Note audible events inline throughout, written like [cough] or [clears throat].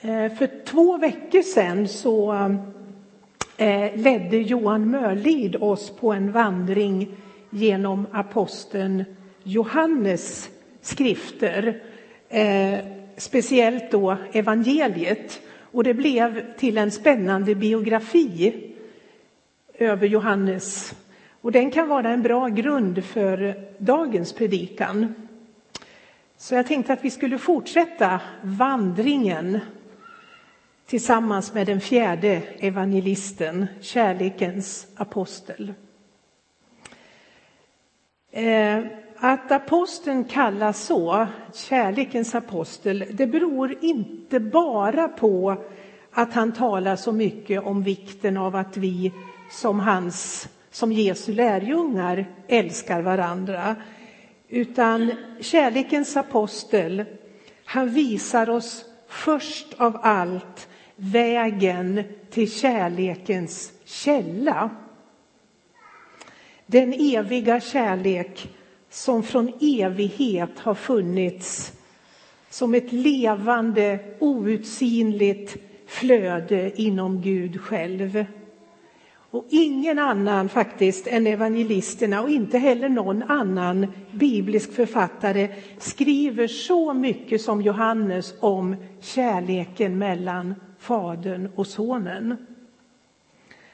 Eh, för två veckor sedan så eh, ledde Johan Mörlid oss på en vandring genom aposteln Johannes skrifter, eh, speciellt då evangeliet. Och det blev till en spännande biografi över Johannes. Och den kan vara en bra grund för dagens predikan. Så jag tänkte att vi skulle fortsätta vandringen tillsammans med den fjärde evangelisten, kärlekens apostel. Eh, att aposteln kallas så, kärlekens apostel, det beror inte bara på att han talar så mycket om vikten av att vi som hans, som Jesu lärjungar älskar varandra. Utan kärlekens apostel, han visar oss först av allt vägen till kärlekens källa. Den eviga kärlek som från evighet har funnits som ett levande, outsinligt flöde inom Gud själv. Och ingen annan faktiskt än evangelisterna och inte heller någon annan biblisk författare skriver så mycket som Johannes om kärleken mellan Fadern och Sonen.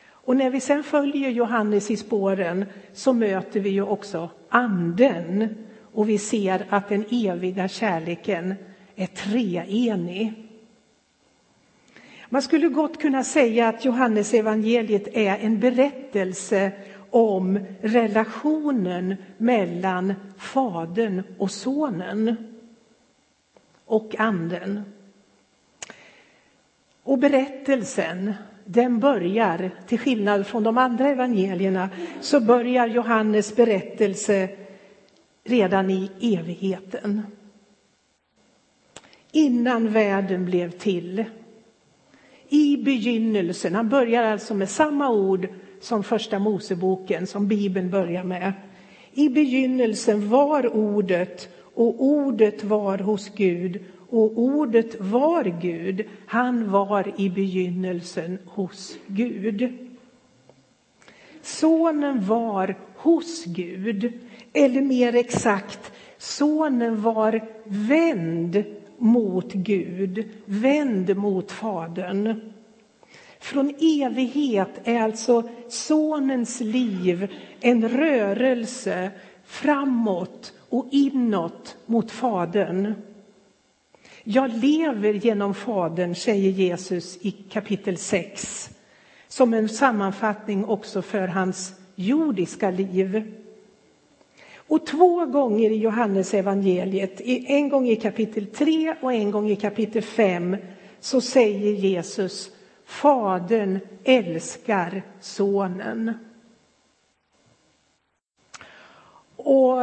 Och när vi sen följer Johannes i spåren så möter vi ju också Anden och vi ser att den eviga kärleken är treenig. Man skulle gott kunna säga att Johannes evangeliet är en berättelse om relationen mellan Fadern och Sonen och Anden. Och berättelsen, den börjar, till skillnad från de andra evangelierna, så börjar Johannes berättelse redan i evigheten. Innan världen blev till. I begynnelsen, han börjar alltså med samma ord som första Moseboken, som Bibeln börjar med. I begynnelsen var ordet och ordet var hos Gud och ordet var Gud. Han var i begynnelsen hos Gud. Sonen var hos Gud, eller mer exakt, sonen var vänd mot Gud, vänd mot Fadern. Från evighet är alltså sonens liv en rörelse framåt och inåt mot Fadern. Jag lever genom Fadern, säger Jesus i kapitel 6 som en sammanfattning också för hans jordiska liv. Och två gånger i Johannes evangeliet, en gång i kapitel 3 och en gång i kapitel 5, så säger Jesus Fadern älskar Sonen. Och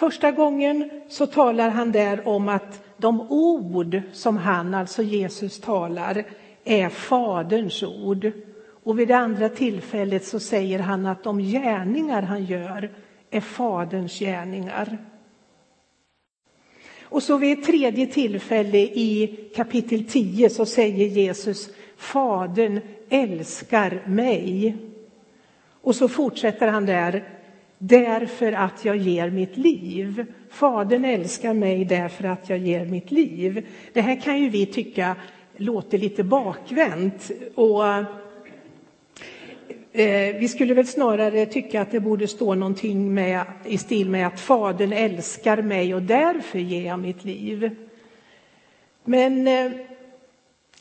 första gången så talar han där om att de ord som han, alltså Jesus, talar är Faderns ord. Och vid det andra tillfället så säger han att de gärningar han gör är Faderns gärningar. Och så vid ett tredje tillfälle i kapitel 10 så säger Jesus Fadern älskar mig. Och så fortsätter han där därför att jag ger mitt liv. Fadern älskar mig därför att jag ger mitt liv. Det här kan ju vi tycka låter lite bakvänt. Och, eh, vi skulle väl snarare tycka att det borde stå någonting med, i stil med att Fadern älskar mig och därför ger jag mitt liv. Men eh,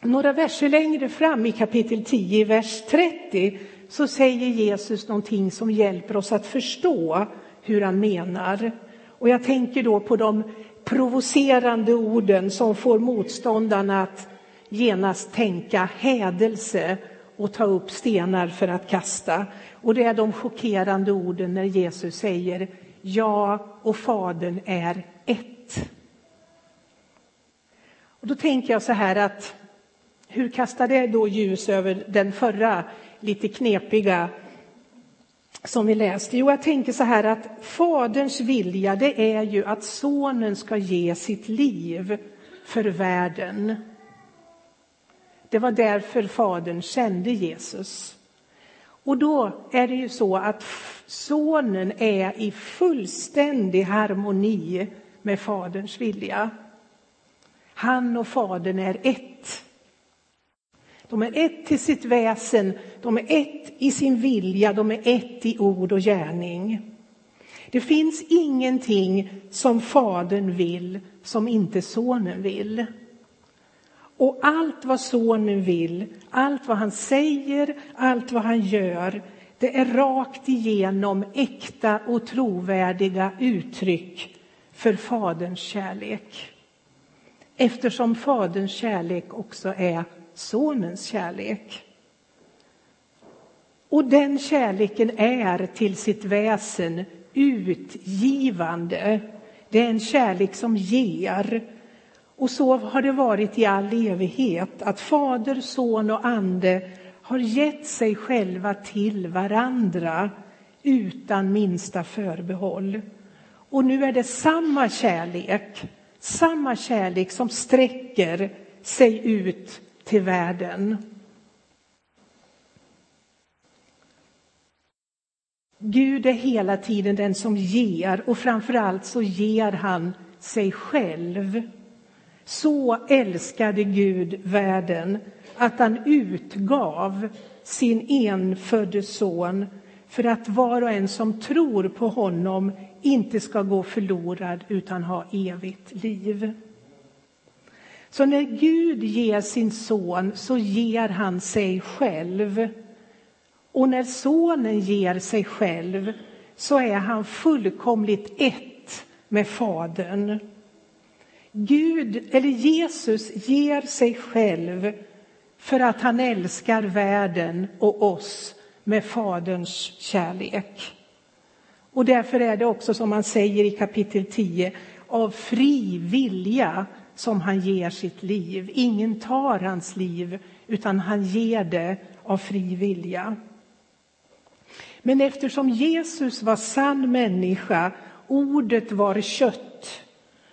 några verser längre fram i kapitel 10, vers 30, så säger Jesus någonting som hjälper oss att förstå hur han menar. Och jag tänker då på de provocerande orden som får motståndarna att genast tänka hädelse och ta upp stenar för att kasta. Och det är de chockerande orden när Jesus säger jag och Fadern är ett. Och då tänker jag så här att hur kastar det då ljus över den förra lite knepiga som vi läste? Jo, jag tänker så här att Faderns vilja det är ju att sonen ska ge sitt liv för världen. Det var därför Fadern kände Jesus. Och då är det ju så att sonen är i fullständig harmoni med Faderns vilja. Han och Fadern är ett. De är ett till sitt väsen, de är ett i sin vilja, de är ett i ord och gärning. Det finns ingenting som Fadern vill som inte Sonen vill. Och allt vad Sonen vill, allt vad han säger, allt vad han gör, det är rakt igenom äkta och trovärdiga uttryck för Faderns kärlek. Eftersom Faderns kärlek också är Sonens kärlek. Och den kärleken är till sitt väsen utgivande. Det är en kärlek som ger. Och så har det varit i all evighet, att Fader, Son och Ande har gett sig själva till varandra utan minsta förbehåll. Och nu är det samma kärlek, samma kärlek som sträcker sig ut till världen. Gud är hela tiden den som ger och framförallt så ger han sig själv. Så älskade Gud världen att han utgav sin enfödde son för att var och en som tror på honom inte ska gå förlorad utan ha evigt liv. Så när Gud ger sin son så ger han sig själv. Och när sonen ger sig själv så är han fullkomligt ett med Fadern. Gud, eller Jesus, ger sig själv för att han älskar världen och oss med Faderns kärlek. Och därför är det också som man säger i kapitel 10, av fri vilja som han ger sitt liv. Ingen tar hans liv, utan han ger det av fri vilja. Men eftersom Jesus var sann människa, ordet var kött,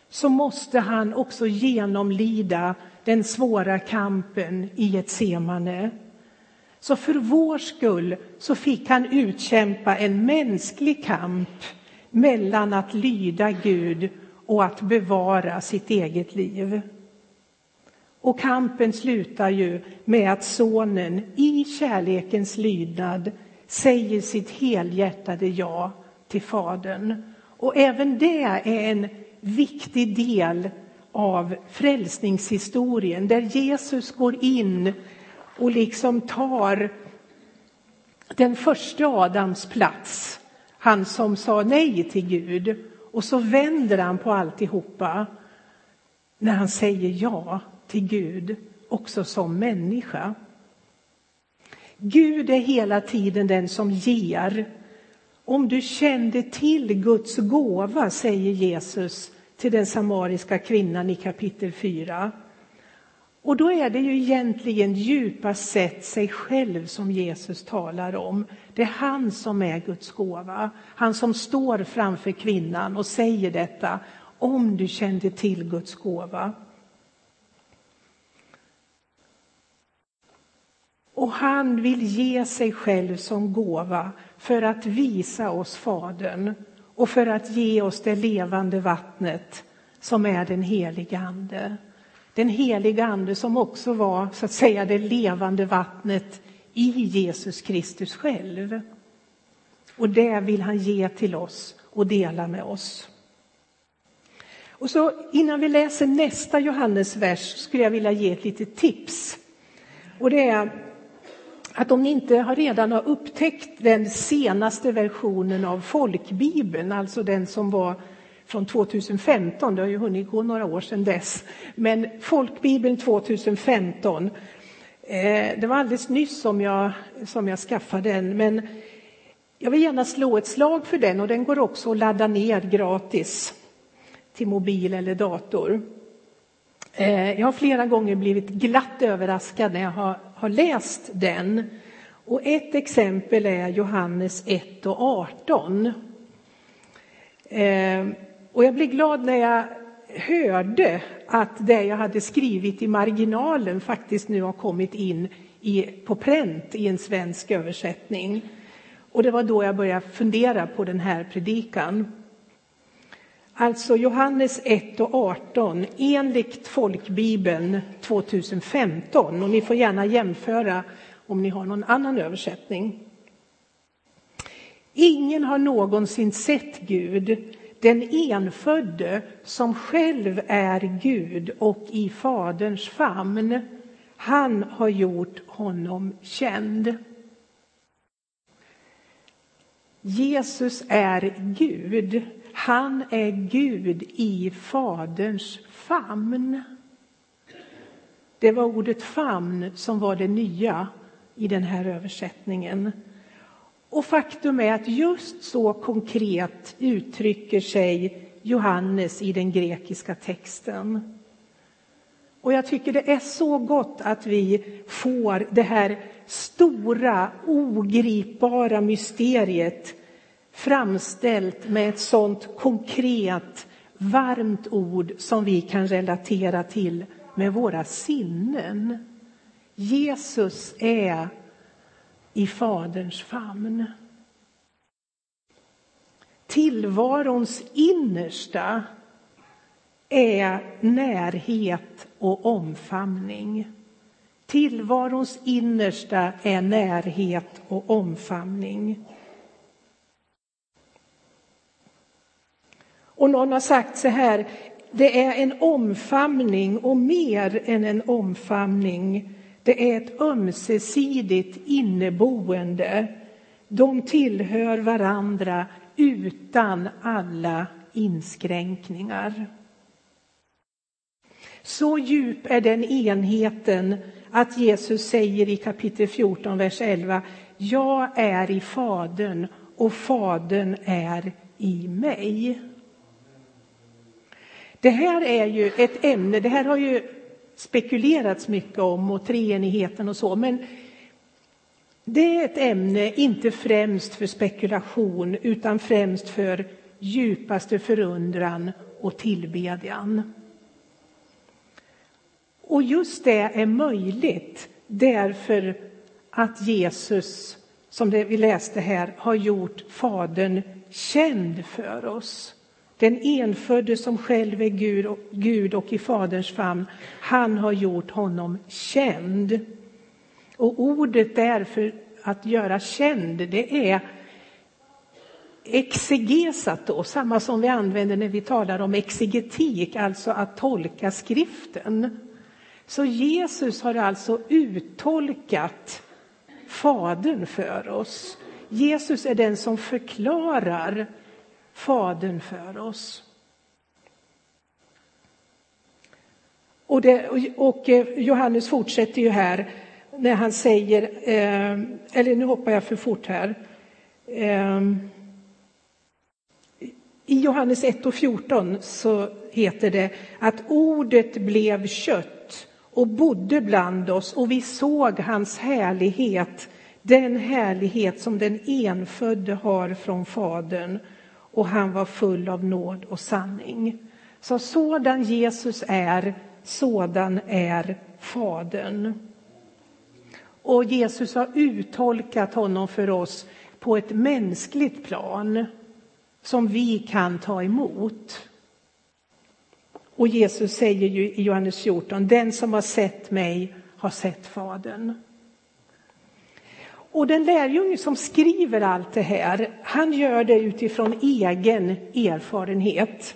så måste han också genomlida den svåra kampen i Getsemane. Så för vår skull så fick han utkämpa en mänsklig kamp mellan att lyda Gud och att bevara sitt eget liv. Och kampen slutar ju med att sonen i kärlekens lydnad säger sitt helhjärtade ja till Fadern. Och även det är en viktig del av frälsningshistorien där Jesus går in och liksom tar den första Adams plats. Han som sa nej till Gud. Och så vänder han på alltihopa när han säger ja till Gud, också som människa. Gud är hela tiden den som ger. Om du kände till Guds gåva, säger Jesus till den samariska kvinnan i kapitel 4. Och då är det ju egentligen djupast sett sig själv som Jesus talar om. Det är han som är Guds gåva. Han som står framför kvinnan och säger detta. Om du kände till Guds gåva. Och han vill ge sig själv som gåva för att visa oss Fadern och för att ge oss det levande vattnet som är den heliga Ande. Den heliga Ande som också var så att säga det levande vattnet i Jesus Kristus själv. Och det vill han ge till oss och dela med oss. Och så innan vi läser nästa Johannesvers skulle jag vilja ge ett litet tips. Och det är att om ni inte redan har upptäckt den senaste versionen av folkbibeln, alltså den som var från 2015, det har ju hunnit gå några år sedan dess, men folkbibeln 2015, eh, det var alldeles nyss som jag, som jag skaffade den, men jag vill gärna slå ett slag för den och den går också att ladda ner gratis till mobil eller dator. Eh, jag har flera gånger blivit glatt överraskad när jag har, har läst den. Och ett exempel är Johannes 1 och 18. Och jag blev glad när jag hörde att det jag hade skrivit i marginalen faktiskt nu har kommit in i, på pränt i en svensk översättning. Och det var då jag började fundera på den här predikan. Alltså Johannes 1 och 18 enligt folkbibeln 2015 och ni får gärna jämföra om ni har någon annan översättning. Ingen har någonsin sett Gud, den enfödde som själv är Gud och i Faderns famn. Han har gjort honom känd. Jesus är Gud. Han är Gud i Faderns famn. Det var ordet famn som var det nya i den här översättningen. Och faktum är att just så konkret uttrycker sig Johannes i den grekiska texten. Och jag tycker det är så gott att vi får det här stora, ogripbara mysteriet framställt med ett sånt konkret, varmt ord som vi kan relatera till med våra sinnen. Jesus är i Faderns famn. Tillvarons innersta är närhet och omfamning. Tillvarons innersta är närhet och omfamning. Och någon har sagt så här, det är en omfamning och mer än en omfamning. Det är ett ömsesidigt inneboende. De tillhör varandra utan alla inskränkningar. Så djup är den enheten att Jesus säger i kapitel 14, vers 11, jag är i Fadern och Fadern är i mig. Det här är ju ett ämne, det här har ju spekulerats mycket om och treenigheten och så, men det är ett ämne inte främst för spekulation utan främst för djupaste förundran och tillbedjan. Och just det är möjligt därför att Jesus, som det vi läste här, har gjort Fadern känd för oss. Den enfödde som själv är Gud och, Gud och i Faderns famn, han har gjort honom känd. Och ordet där för att göra känd, det är exegesat då, samma som vi använder när vi talar om exegetik, alltså att tolka skriften. Så Jesus har alltså uttolkat Fadern för oss. Jesus är den som förklarar Fadern för oss. Och, det, och eh, Johannes fortsätter ju här när han säger, eh, eller nu hoppar jag för fort här. Eh, I Johannes 1 och 14 så heter det att ordet blev kött och bodde bland oss och vi såg hans härlighet, den härlighet som den enfödde har från Fadern och han var full av nåd och sanning. Så sådan Jesus är, sådan är Fadern. Och Jesus har uttolkat honom för oss på ett mänskligt plan som vi kan ta emot. Och Jesus säger ju i Johannes 14, den som har sett mig har sett Fadern. Och den lärjunge som skriver allt det här, han gör det utifrån egen erfarenhet.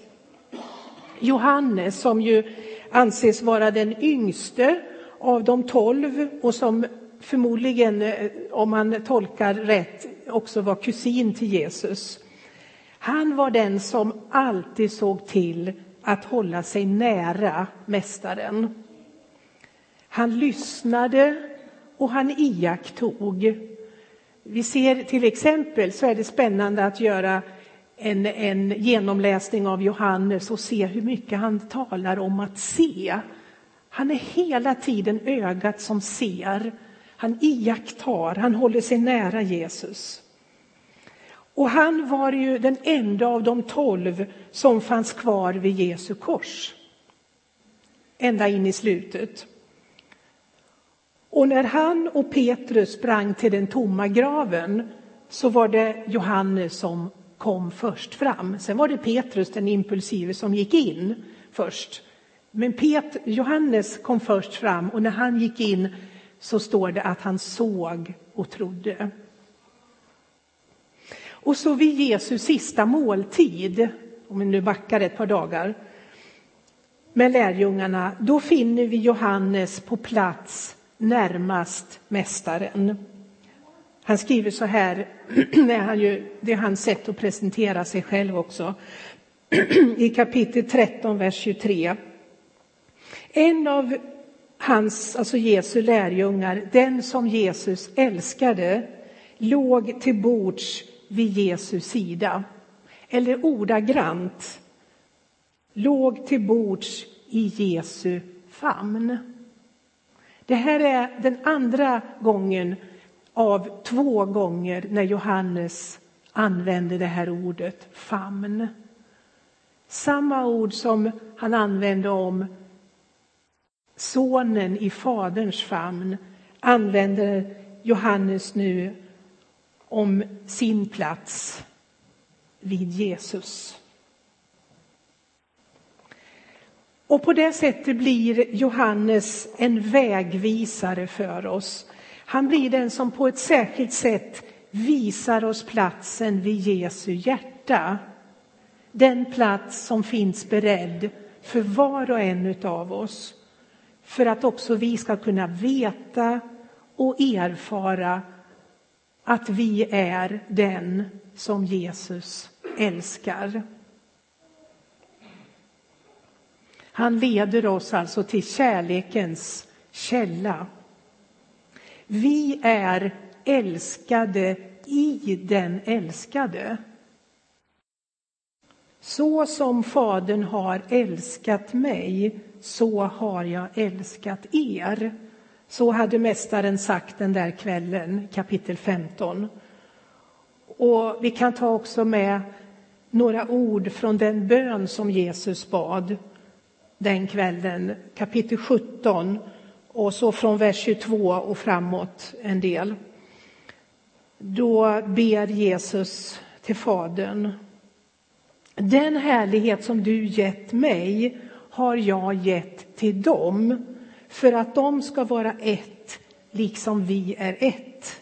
Johannes, som ju anses vara den yngste av de tolv och som förmodligen, eh, om man tolkar rätt, också var kusin till Jesus. Han var den som alltid såg till att hålla sig nära Mästaren. Han lyssnade och han iakttog. Vi ser till exempel så är det spännande att göra en, en genomläsning av Johannes och se hur mycket han talar om att se. Han är hela tiden ögat som ser. Han iakttar, han håller sig nära Jesus. Och han var ju den enda av de tolv som fanns kvar vid Jesu kors. Ända in i slutet. Och när han och Petrus sprang till den tomma graven så var det Johannes som kom först fram. Sen var det Petrus, den impulsive, som gick in först. Men Pet Johannes kom först fram och när han gick in så står det att han såg och trodde. Och så vid Jesu sista måltid, om vi nu backar ett par dagar, med lärjungarna, då finner vi Johannes på plats närmast Mästaren. Han skriver så här, [clears throat] det är hans sätt att presentera sig själv också, [clears throat] i kapitel 13, vers 23. En av hans, alltså Jesu lärjungar, den som Jesus älskade, låg till bords vid Jesu sida. Eller ordagrant, låg till bords i Jesu famn. Det här är den andra gången av två gånger när Johannes använder det här ordet famn. Samma ord som han använde om sonen i faderns famn använder Johannes nu om sin plats vid Jesus. Och på det sättet blir Johannes en vägvisare för oss. Han blir den som på ett särskilt sätt visar oss platsen vid Jesu hjärta. Den plats som finns beredd för var och en av oss. För att också vi ska kunna veta och erfara att vi är den som Jesus älskar. Han leder oss alltså till kärlekens källa. Vi är älskade i den älskade. Så som Fadern har älskat mig, så har jag älskat er. Så hade Mästaren sagt den där kvällen, kapitel 15. Och vi kan ta också med några ord från den bön som Jesus bad den kvällen, kapitel 17 och så från vers 22 och framåt en del. Då ber Jesus till Fadern. Den härlighet som du gett mig har jag gett till dem för att de ska vara ett, liksom vi är ett.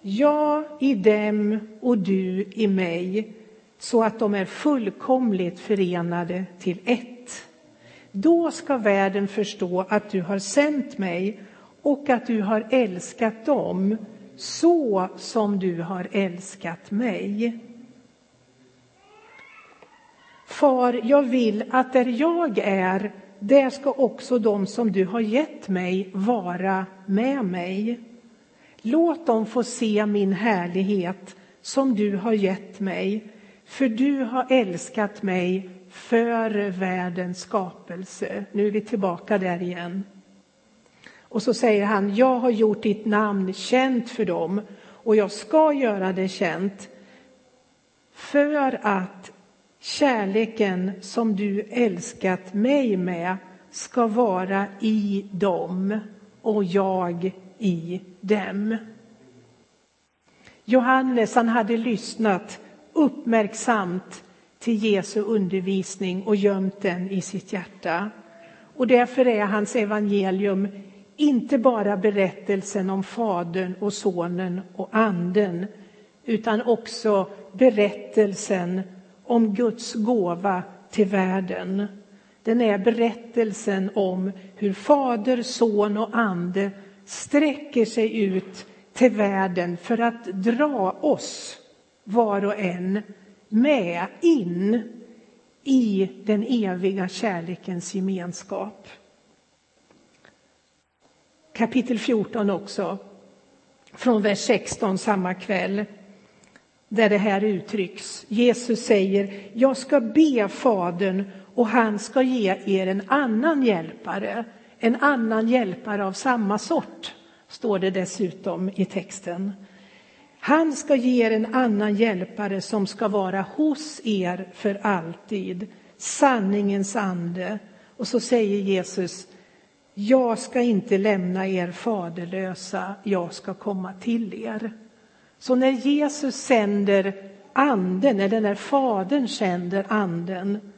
Jag i dem och du i mig, så att de är fullkomligt förenade till ett. Då ska världen förstå att du har sänt mig och att du har älskat dem så som du har älskat mig. Far, jag vill att där jag är, där ska också de som du har gett mig vara med mig. Låt dem få se min härlighet som du har gett mig, för du har älskat mig före världens skapelse. Nu är vi tillbaka där igen. Och så säger han, jag har gjort ditt namn känt för dem och jag ska göra det känt för att kärleken som du älskat mig med ska vara i dem och jag i dem. Johannes han hade lyssnat uppmärksamt till Jesu undervisning och gömt den i sitt hjärta. Och därför är hans evangelium inte bara berättelsen om Fadern och Sonen och Anden utan också berättelsen om Guds gåva till världen. Den är berättelsen om hur Fader, Son och Ande sträcker sig ut till världen för att dra oss, var och en, med in i den eviga kärlekens gemenskap. Kapitel 14 också, från vers 16 samma kväll, där det här uttrycks. Jesus säger, jag ska be Fadern och han ska ge er en annan hjälpare, en annan hjälpare av samma sort, står det dessutom i texten. Han ska ge er en annan hjälpare som ska vara hos er för alltid, sanningens ande. Och så säger Jesus, jag ska inte lämna er faderlösa, jag ska komma till er. Så när Jesus sänder anden, eller när Fadern sänder anden,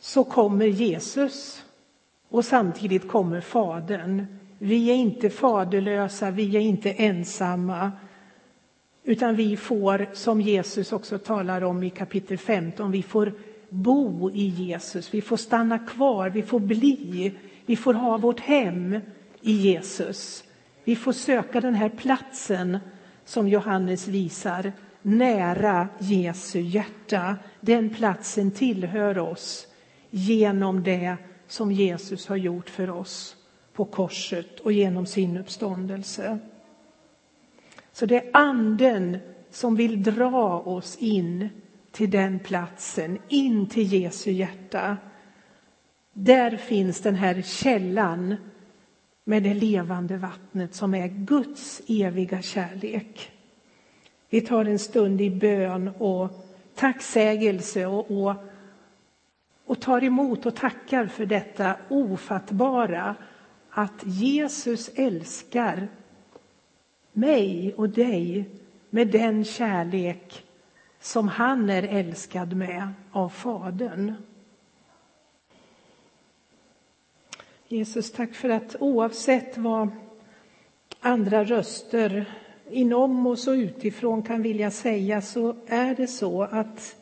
så kommer Jesus och samtidigt kommer Fadern. Vi är inte faderlösa, vi är inte ensamma, utan vi får, som Jesus också talar om i kapitel 15, vi får bo i Jesus, vi får stanna kvar, vi får bli, vi får ha vårt hem i Jesus. Vi får söka den här platsen som Johannes visar, nära Jesu hjärta. Den platsen tillhör oss genom det som Jesus har gjort för oss på korset och genom sin uppståndelse. Så det är anden som vill dra oss in till den platsen, in till Jesu hjärta. Där finns den här källan med det levande vattnet som är Guds eviga kärlek. Vi tar en stund i bön och tacksägelse och, och, och tar emot och tackar för detta ofattbara att Jesus älskar mig och dig med den kärlek som han är älskad med av Fadern. Jesus, tack för att oavsett vad andra röster inom oss och utifrån kan vilja säga så är det så att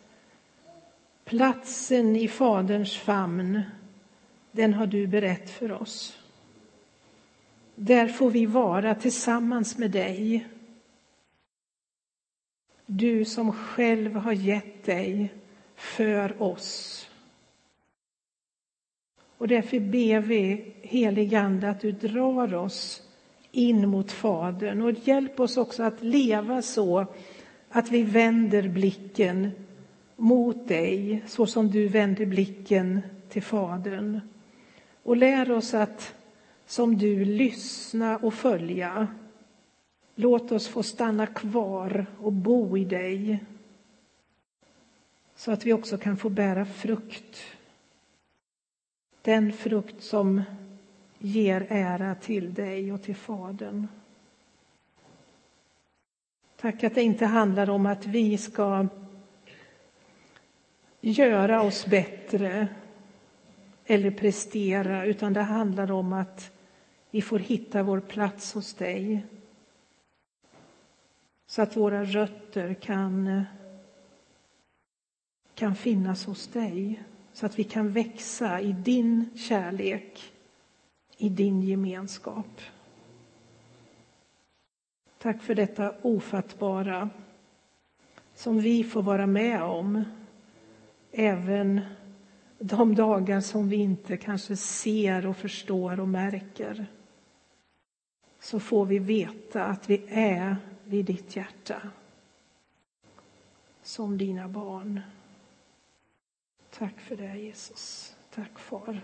platsen i Faderns famn, den har du berett för oss. Där får vi vara tillsammans med dig. Du som själv har gett dig för oss. Och därför ber vi, heligande, att du drar oss in mot Fadern och hjälp oss också att leva så att vi vänder blicken mot dig så som du vänder blicken till Fadern. Och lär oss att som du lyssna och följa. Låt oss få stanna kvar och bo i dig så att vi också kan få bära frukt den frukt som ger ära till dig och till Fadern. Tack att det inte handlar om att vi ska göra oss bättre eller prestera, utan det handlar om att vi får hitta vår plats hos dig. Så att våra rötter kan, kan finnas hos dig så att vi kan växa i din kärlek, i din gemenskap. Tack för detta ofattbara som vi får vara med om även de dagar som vi inte kanske ser och förstår och märker. Så får vi veta att vi är vid ditt hjärta som dina barn. Tack för det, Jesus. Tack, Far.